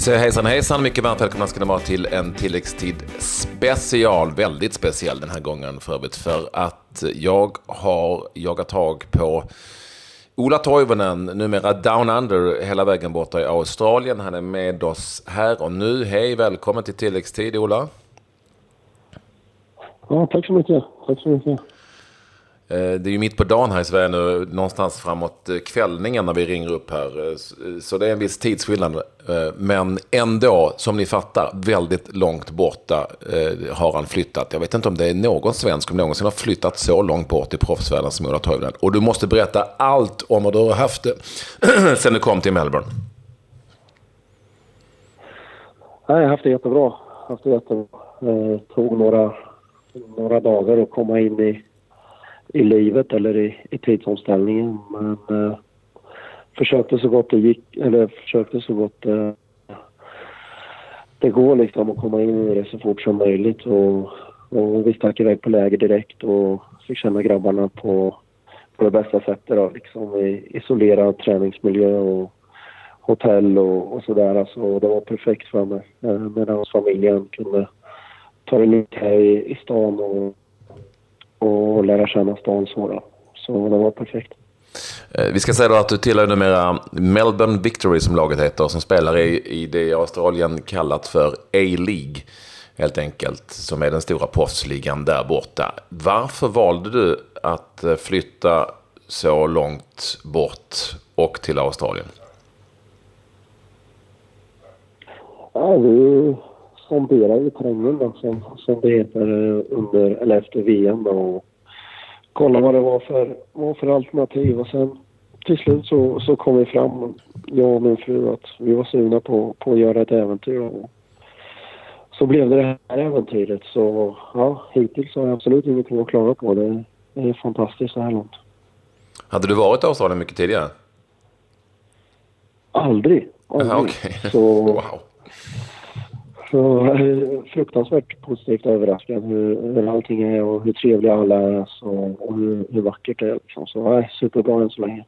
Vi säger hejsan hejsan, mycket varmt välkomna ska ni vara till en tilläggstid special, väldigt speciell den här gången för övrigt, för att jag har jagat tag på Ola Toivonen, numera Down Under, hela vägen borta i Australien. Han är med oss här och nu. Hej, välkommen till tilläggstid Ola. Ja, tack så mycket. Tack så mycket. Eh, det är ju mitt på dagen här i Sverige nu, någonstans framåt eh, kvällningen när vi ringer upp här. Eh, så det är en viss tidsskillnad. Men ändå, som ni fattar, väldigt långt borta har han flyttat. Jag vet inte om det är någon svensk som någonsin har flyttat så långt bort i proffsvärlden som Ola Toivonen. Och du måste berätta allt om hur du har haft det sen du kom till Melbourne. jag har haft det jättebra. Haft det jättebra. Det tog några, några dagar att komma in i i livet eller i, i tidsomställningen. Men eh, försökte så gott det gick, eller försökte så gott eh, det går liksom att komma in i det så fort som möjligt. Och, och vi stack iväg på läger direkt och fick känna grabbarna på, på det bästa sättet då, liksom i isolerad träningsmiljö och hotell och, och sådär. Alltså, det var perfekt för mig eh, medan familjen kunde ta det lugnt här i, i stan och och lära känna stan så. Då. Så det var perfekt. Eh, vi ska säga då att du tillhör numera Melbourne Victory som laget heter, som spelar i, i det Australien kallat för A-League helt enkelt, som är den stora proffsligan där borta. Varför valde du att eh, flytta så långt bort och till Australien? Ja, vi sonderade i terrängen då, som, som det heter under, eller efter VM då, och kolla vad det var för, var för alternativ och sen till slut så, så kom vi fram, jag och min fru, att vi var sugna på, på att göra ett äventyr. Och så blev det det här äventyret. Så ja, hittills har jag absolut ingenting att klaga på. Det, det är fantastiskt så här långt. Hade du varit i Australien mycket tidigare? Aldrig. aldrig. Aha, okay. Så, wow. Så eh, fruktansvärt positivt överraskad hur, hur allting är och hur trevliga alla är så, och hur, hur vackert det är. Liksom. Så ja, superbra än så länge.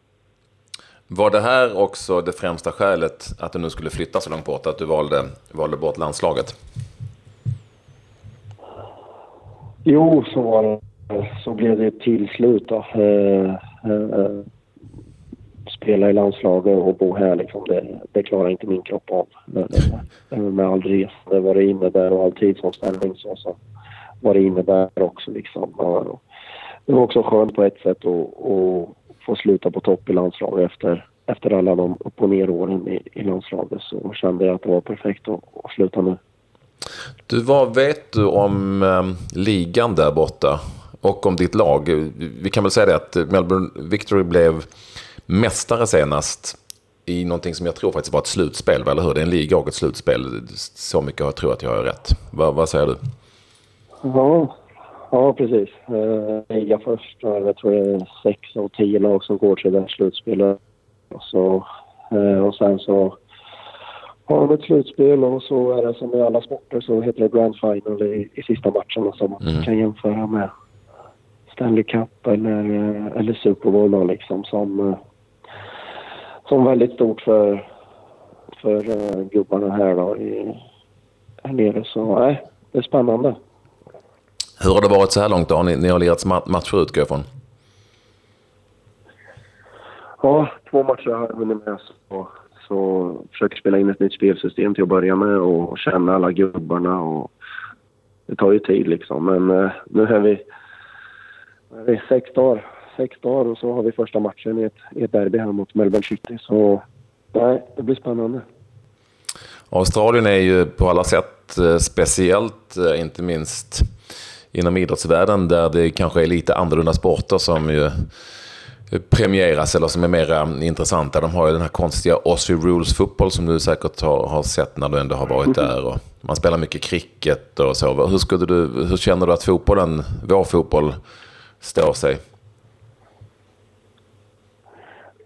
Var det här också det främsta skälet att du nu skulle flytta så långt bort, att du valde, valde bort landslaget? Jo, så var det. Så blev det till slut. Då. Eh, eh, spela i landslaget och bo här liksom, det, det klarar inte min kropp av. Med, eh, med all resande, vad det innebär och all tidsomställning så, så vad det innebär också liksom. Det var också skönt på ett sätt att, att få sluta på topp i landslaget efter, efter alla de upp och ner åren i, i landslaget så kände jag att det var perfekt att, att sluta nu. Du, vad vet du om eh, ligan där borta och om ditt lag? Vi kan väl säga det att Melbourne Victory blev mästare senast i någonting som jag tror faktiskt var ett slutspel, eller hur? Det är en liga och ett slutspel. Så mycket jag tror att jag har rätt. Va, vad säger du? Ja, ja precis. Eh, liga först. Jag tror det är sex av tio lag som går till det här slutspelet. Och, så, eh, och sen så har de ett slutspel och så är det som i alla sporter så heter det Grand Final i, i sista matchen som man mm. kan jämföra med Stanley Cup eller, eller Super Bowl då, liksom som som väldigt stort för, för uh, gubbarna här då i, här nere. Så nej, det är spännande. Hur har det varit så här långt då? Ni, ni har lirat matcher utgår jag från? Ja, två matcher har jag hunnit med. Så, så försöker spela in ett nytt spelsystem till att börja med och känna alla gubbarna. Och det tar ju tid liksom. Men uh, nu är vi, är vi sex dagar sex dagar och så har vi första matchen i ett, i ett derby här mot Melbourne City. Så nej, det blir spännande. Australien är ju på alla sätt eh, speciellt, eh, inte minst inom idrottsvärlden där det kanske är lite annorlunda sporter som ju premieras eller som är mer intressanta. De har ju den här konstiga Aussie Rules fotboll som du säkert har, har sett när du ändå har varit där. Och man spelar mycket cricket och så. Hur, skulle du, hur känner du att fotbollen, vår fotboll, står sig?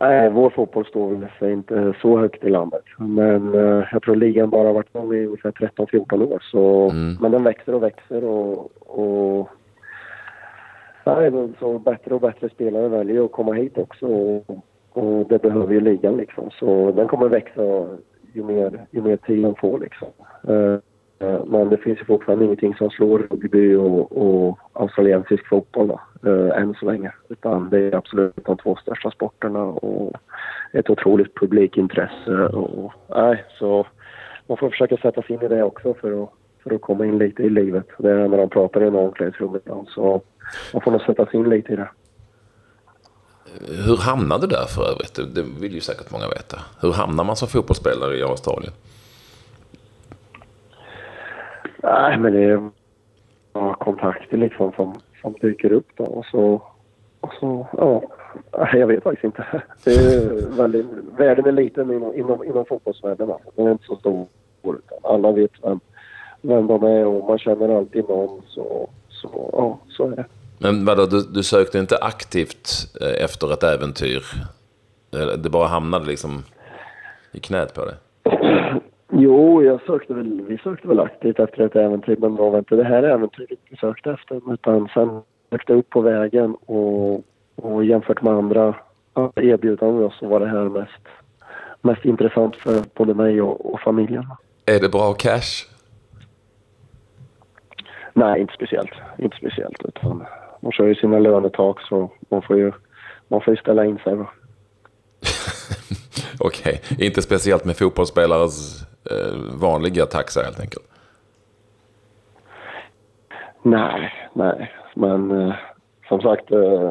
Nej, vår fotboll står väl sig inte så högt i landet. Men eh, jag tror ligan bara har varit igång i ungefär 13-14 år. Så, mm. Men den växer och växer och, och nej, så bättre och bättre spelare väljer att komma hit också. Och, och det behöver ju ligan liksom. Så den kommer växa ju mer, ju mer tiden får liksom. Eh, Eh, men det finns ju fortfarande ingenting som slår rugby och, och australiensisk fotboll då, eh, än så länge. Utan det är absolut de två största sporterna och ett otroligt publikintresse. Och, nej, så man får försöka sätta sig in i det också för att, för att komma in lite i livet. Det är när de pratar i omklädningsrummet. omklädningsrum ibland. Så man får nog sätta sig in lite i det. Hur hamnade du där för övrigt? Det vill ju säkert många veta. Hur hamnar man som fotbollsspelare i Australien? Nej, men det är kontakter liksom som, som dyker upp då och så, och så, ja, jag vet faktiskt inte. Det är väldigt, världen är liten inom, inom, inom fotbollsvärlden alltså. Den är inte så stor utan alla vet vem, vem de är och man känner alltid någon så, så ja, så är det. Men vadå, du, du sökte inte aktivt eh, efter ett äventyr? Det bara hamnade liksom i knät på dig? Jo, jag sökte väl, vi sökte väl aktivt efter ett äventyr men det var inte det här äventyret vi sökte efter utan sen sökte upp på vägen och, och jämfört med andra erbjudanden så var det här mest, mest intressant för både mig och, och familjen. Är det bra cash? Nej, inte speciellt. Inte speciellt. Utan de kör ju sina lönetak så man får ju, man får ju ställa in sig. Okej, okay. inte speciellt med fotbollsspelares vanliga taxa helt enkelt? Nej, nej. Men eh, som sagt, eh,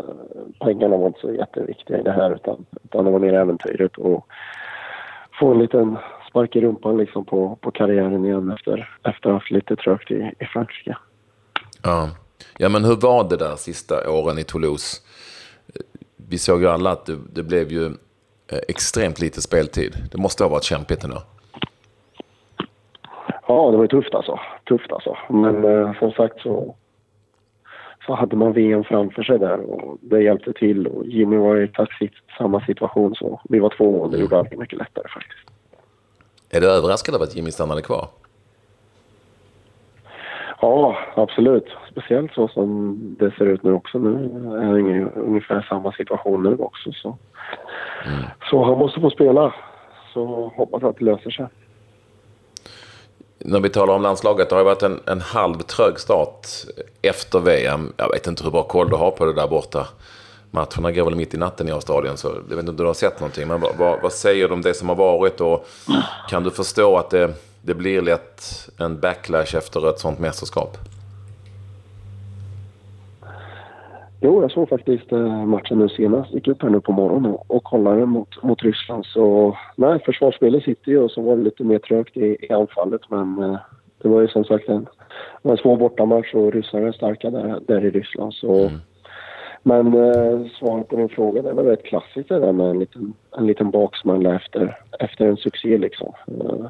pengarna var inte så jätteviktiga i det här utan, utan det var mer äventyret och få en liten spark i rumpan liksom på, på karriären igen efter, efter att ha haft lite trögt i, i Frankrike. Ja. ja, men hur var det där sista åren i Toulouse? Vi såg ju alla att det, det blev ju eh, extremt lite speltid. Det måste ha varit kämpigt ändå. Ja, det var tufft alltså. Tufft alltså. Men eh, som sagt så, så hade man VM framför sig där och det hjälpte till. Och Jimmy var i exakt samma situation så vi var två och det gjorde allt mycket lättare faktiskt. Är du överraskad av att Jimmy stannade kvar? Ja, absolut. Speciellt så som det ser ut nu också. Nu är det ungefär samma situation nu också. Så, mm. så han måste få spela. Så hoppas att det löser sig när vi talar om landslaget, det har ju varit en, en halvtrög start efter VM. Jag vet inte hur bra koll du har på det där borta. Matcherna går väl mitt i natten i Australien, så jag vet inte om du har sett någonting. Men vad, vad, säger du om det som har varit och kan du förstå att det, det blir lätt en backlash efter ett sånt mästerskap? Jo, jag såg faktiskt eh, matchen nu senast. Gick upp här nu på morgonen och, kollade mot, mot Ryssland. Så nej, försvarsspelet sitter ju och så var det lite mer trögt i, i anfallet. Men eh, det var ju som sagt en, en svår bortamatch och ryssarna är starka där, där i Ryssland. Så, mm. Men eh, svaret på din fråga, det var rätt klassiskt det där med en liten, en liten baksmälla efter, efter en succé liksom. Eh,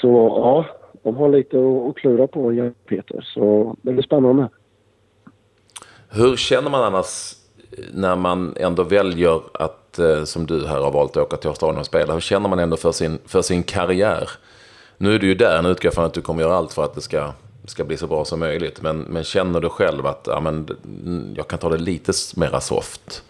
så ja, de har lite att, att klura på, Peter. Så det blir spännande. Hur känner man annars när man ändå väljer att, eh, som du här har valt, att åka till Australien och spela? Hur känner man ändå för sin, för sin karriär? Nu är du ju där, nu utgår jag från att du kommer göra allt för att det ska, ska bli så bra som möjligt. Men, men känner du själv att ja, men, jag kan ta det lite mera soft?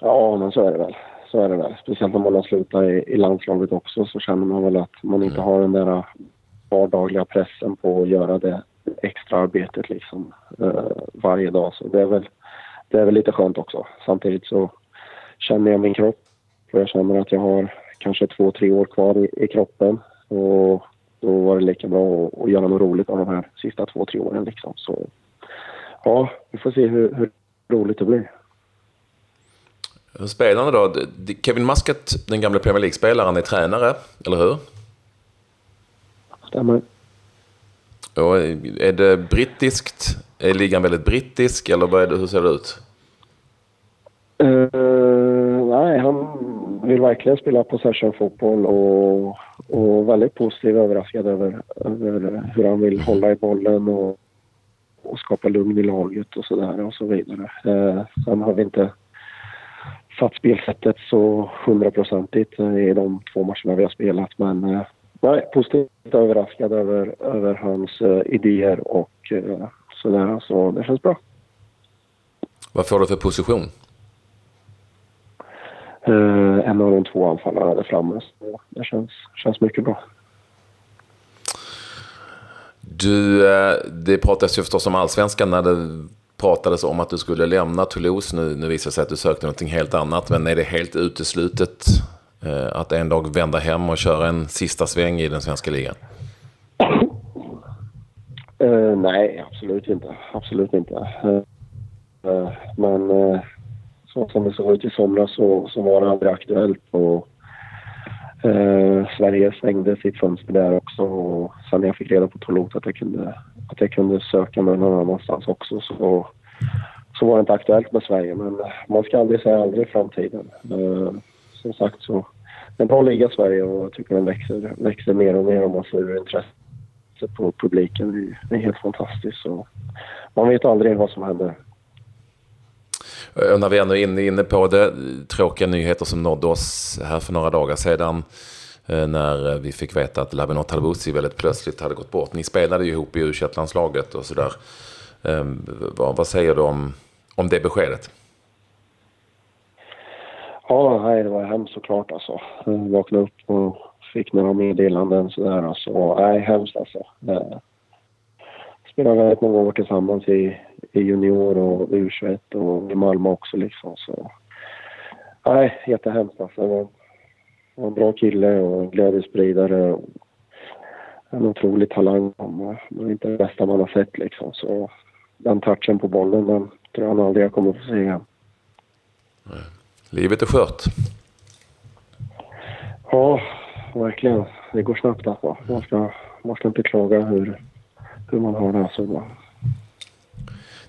Ja, men så är det väl. Så är det väl. Speciellt när man har slutat i, i landslaget också så känner man väl att man inte mm. har den där vardagliga pressen på att göra det extraarbetet liksom uh, varje dag. Så det är, väl, det är väl lite skönt också. Samtidigt så känner jag min kropp och jag känner att jag har kanske två, tre år kvar i, i kroppen. Och då var det lika bra att, att göra något roligt av de här sista två, tre åren liksom. Så ja, vi får se hur, hur roligt det blir. Spelarna då? Kevin Muscat, den gamla Premier League-spelaren, är tränare, eller hur? Stämmer. Och är det brittiskt? Är ligan väldigt brittisk eller vad är det, hur ser det ut? Uh, nej, han vill verkligen spela possession-fotboll och, och väldigt positiv överraskad över, över hur han vill hålla i bollen och, och skapa lugn i laget och så där och så vidare. Uh, sen har vi inte satt spelsättet så hundraprocentigt i de två matcherna vi har spelat men uh, nej, positivt överraskad över, över hans uh, idéer och uh, sådär. Så det känns bra. Vad får du för position? eh, en av de två anfallarna där framme. Så det känns, känns mycket bra. Du, det pratas ju förstås om allsvenskan när det pratades om att du skulle lämna Toulouse. Nu, nu visar det sig att du sökte någonting helt annat. Men är det helt uteslutet Eh, att en dag vända hem och köra en sista sväng i den svenska ligan? Uh, nej, absolut inte. Absolut inte. Uh, uh, men så som det såg ut i somras så, så var det aldrig aktuellt. Och, Sverige stängde sitt fönster där också. Och sen när jag fick reda på Toulouse att jag kunde, att jag kunde söka mig någon annanstans också så, så var det inte aktuellt med Sverige. Men man ska aldrig säga aldrig i framtiden. som sagt så en bra liga Sverige och jag tycker den växer, växer mer och mer om man ser hur intresset på publiken. Det är helt fantastiskt. Så man vet aldrig vad som händer. När vi ändå är inne på det, tråkiga nyheter som nådde oss här för några dagar sedan eh, när vi fick veta att Labinot Halvuzi väldigt plötsligt hade gått bort. Ni spelade ju ihop i u landslaget och sådär. Ehm, vad, vad säger du om, om det beskedet? Ja, nej, det var hemskt såklart alltså. Jag vaknade upp och fick några meddelanden sådär alltså. Nej, hemskt alltså. Jag spelade väldigt många år tillsammans i, i junior och U21 och i Malmö också liksom så. Nej, jättehemskt alltså. Det var, var en bra kille och en glädjespridare och en otrolig talang. Men inte det bästa man har sett liksom så den touchen på bollen den tror jag aldrig jag kommer att få se igen. Livet är skört. Ja, verkligen. Det går snabbt alltså. Man ska, man ska inte klaga hur, hur man har det. Alltså.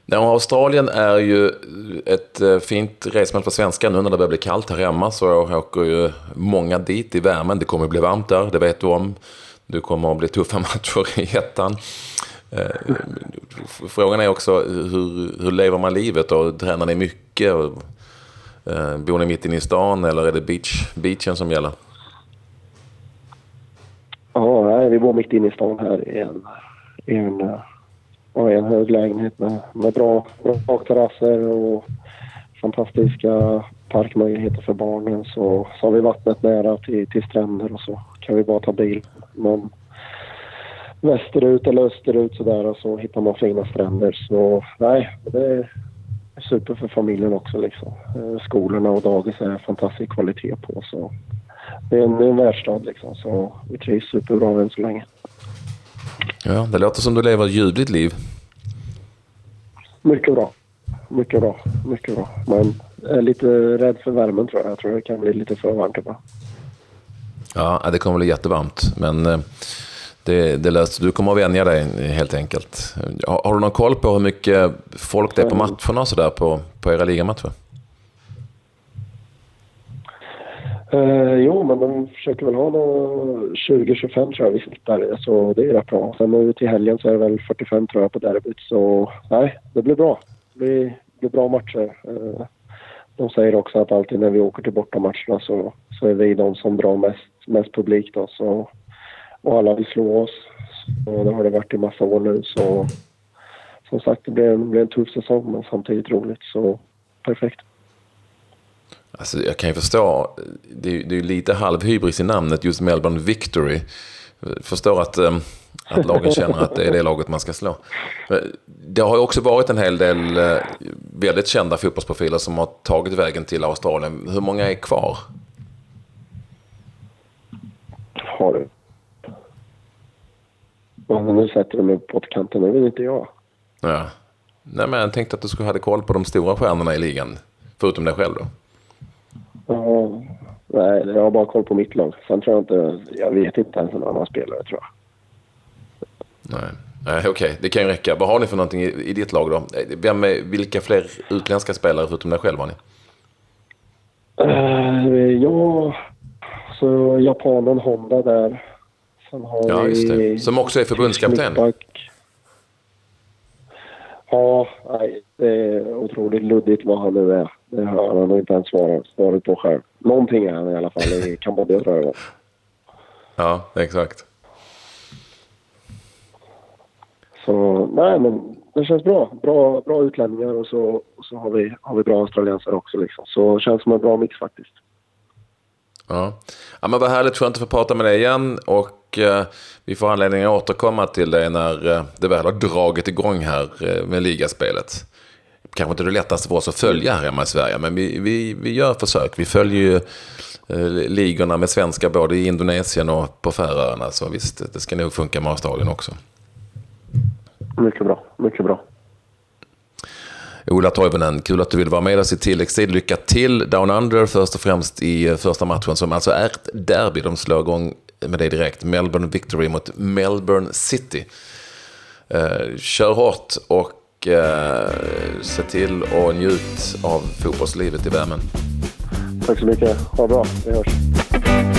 Ja, Australien är ju ett eh, fint resmål för svenskar. Nu när det börjar bli kallt här hemma så åker ju många dit i värmen. Det kommer att bli varmt där, det vet du om. Du kommer att bli tuffa matcher i ettan. Eh, frågan är också hur, hur lever man livet och tränar ni mycket? Eh, bor ni mitt inne i stan eller är det beach, beachen som gäller? Ja, nej, vi bor mitt inne i stan här i en, i en, en hög lägenhet med, med bra, bra terrasser och fantastiska parkmöjligheter för barnen. Så, så har vi vattnet nära till, till stränder och så kan vi bara ta bil Men västerut eller österut sådär och så hittar man fina stränder. Så nej, det, super för familjen också. Liksom. Eh, skolorna och dagis är fantastisk kvalitet på. Så det är en, en världsstad liksom, så vi trivs superbra än så länge. Ja, det låter som du lever ett ljuvligt liv. Mycket bra. Mycket bra. Mycket bra. Men jag är lite rädd för värmen tror jag. Jag tror det kan bli lite för varmt ibland. Ja, det kommer bli jättevarmt. Men eh, det, det löser, du kommer att vänja dig helt enkelt. Har, har, du någon koll på hur mycket folk det är på mm. matcherna och sådär på, på era ligamatcher? Uh, jo, men de försöker väl ha 20-25 tror jag vi snittar, så det är rätt bra. Sen nu till helgen så är det väl 45 tror jag på derbyt, så nej, det blir bra. Det blir, det blir bra matcher. Uh, de säger också att alltid när vi åker till bortamatcherna så, så är vi de som drar mest, mest publik då, så och alla vill slå oss. Så det har det varit i massa år nu. Så som sagt, det blir, en, blir en tuff säsong men samtidigt roligt. Så perfekt. Alltså, jag kan ju förstå, det är, det är lite halvhybris i namnet, just Melbourne Victory. Förstår att, eh, att lagen känner att det är det laget man ska slå. Det har ju också varit en hel del eh, väldigt kända fotbollsprofiler som har tagit vägen till Australien. Hur många är kvar? Har du? Men nu sätter de upp pottkanten, det vill inte jag. Ja. Nej, men jag tänkte att du skulle ha koll på de stora stjärnorna i ligan. Förutom dig själv då. Ja, nej, jag har bara koll på mitt lag. Sen tror jag inte, jag vet inte ens en annan spelare tror jag. Nej, nej okej, okay. det kan ju räcka. Vad har ni för någonting i, i ditt lag då? Vem vilka fler utländska spelare förutom dig själv har ni? Uh, ja, så japanen Honda där. Sen har ja, just det. Som också är förbundskapten. Ja, nej, det är otroligt luddigt vad han nu är. Det har han nog inte ens svarat, svarat på själv. Någonting är han i alla fall i Kambodja tror jag Ja, exakt. Så nej, men det känns bra. Bra, bra utlänningar och så, och så har, vi, har vi bra australiensare också. Liksom. Så det känns som en bra mix faktiskt. Ja. ja, men vad härligt, skönt att få prata med dig igen. Och eh, vi får anledning att återkomma till dig när eh, det väl har dragit igång här eh, med ligaspelet. Kanske inte det lättaste för oss att följa här hemma i Sverige, men vi, vi, vi gör försök. Vi följer ju eh, ligorna med svenska både i Indonesien och på Färöarna. Så visst, det ska nog funka med Australien också. Mycket bra, mycket bra. Ola Toivonen, kul att du vill vara med oss i tilläggstid. Lycka till Down Under först och främst i eh, första matchen som alltså är ett derby. De slår igång med det direkt. Melbourne Victory mot Melbourne City. Eh, kör hårt och eh, se till och njut av fotbollslivet i värmen. Tack så mycket. Ha det bra. Vi hörs.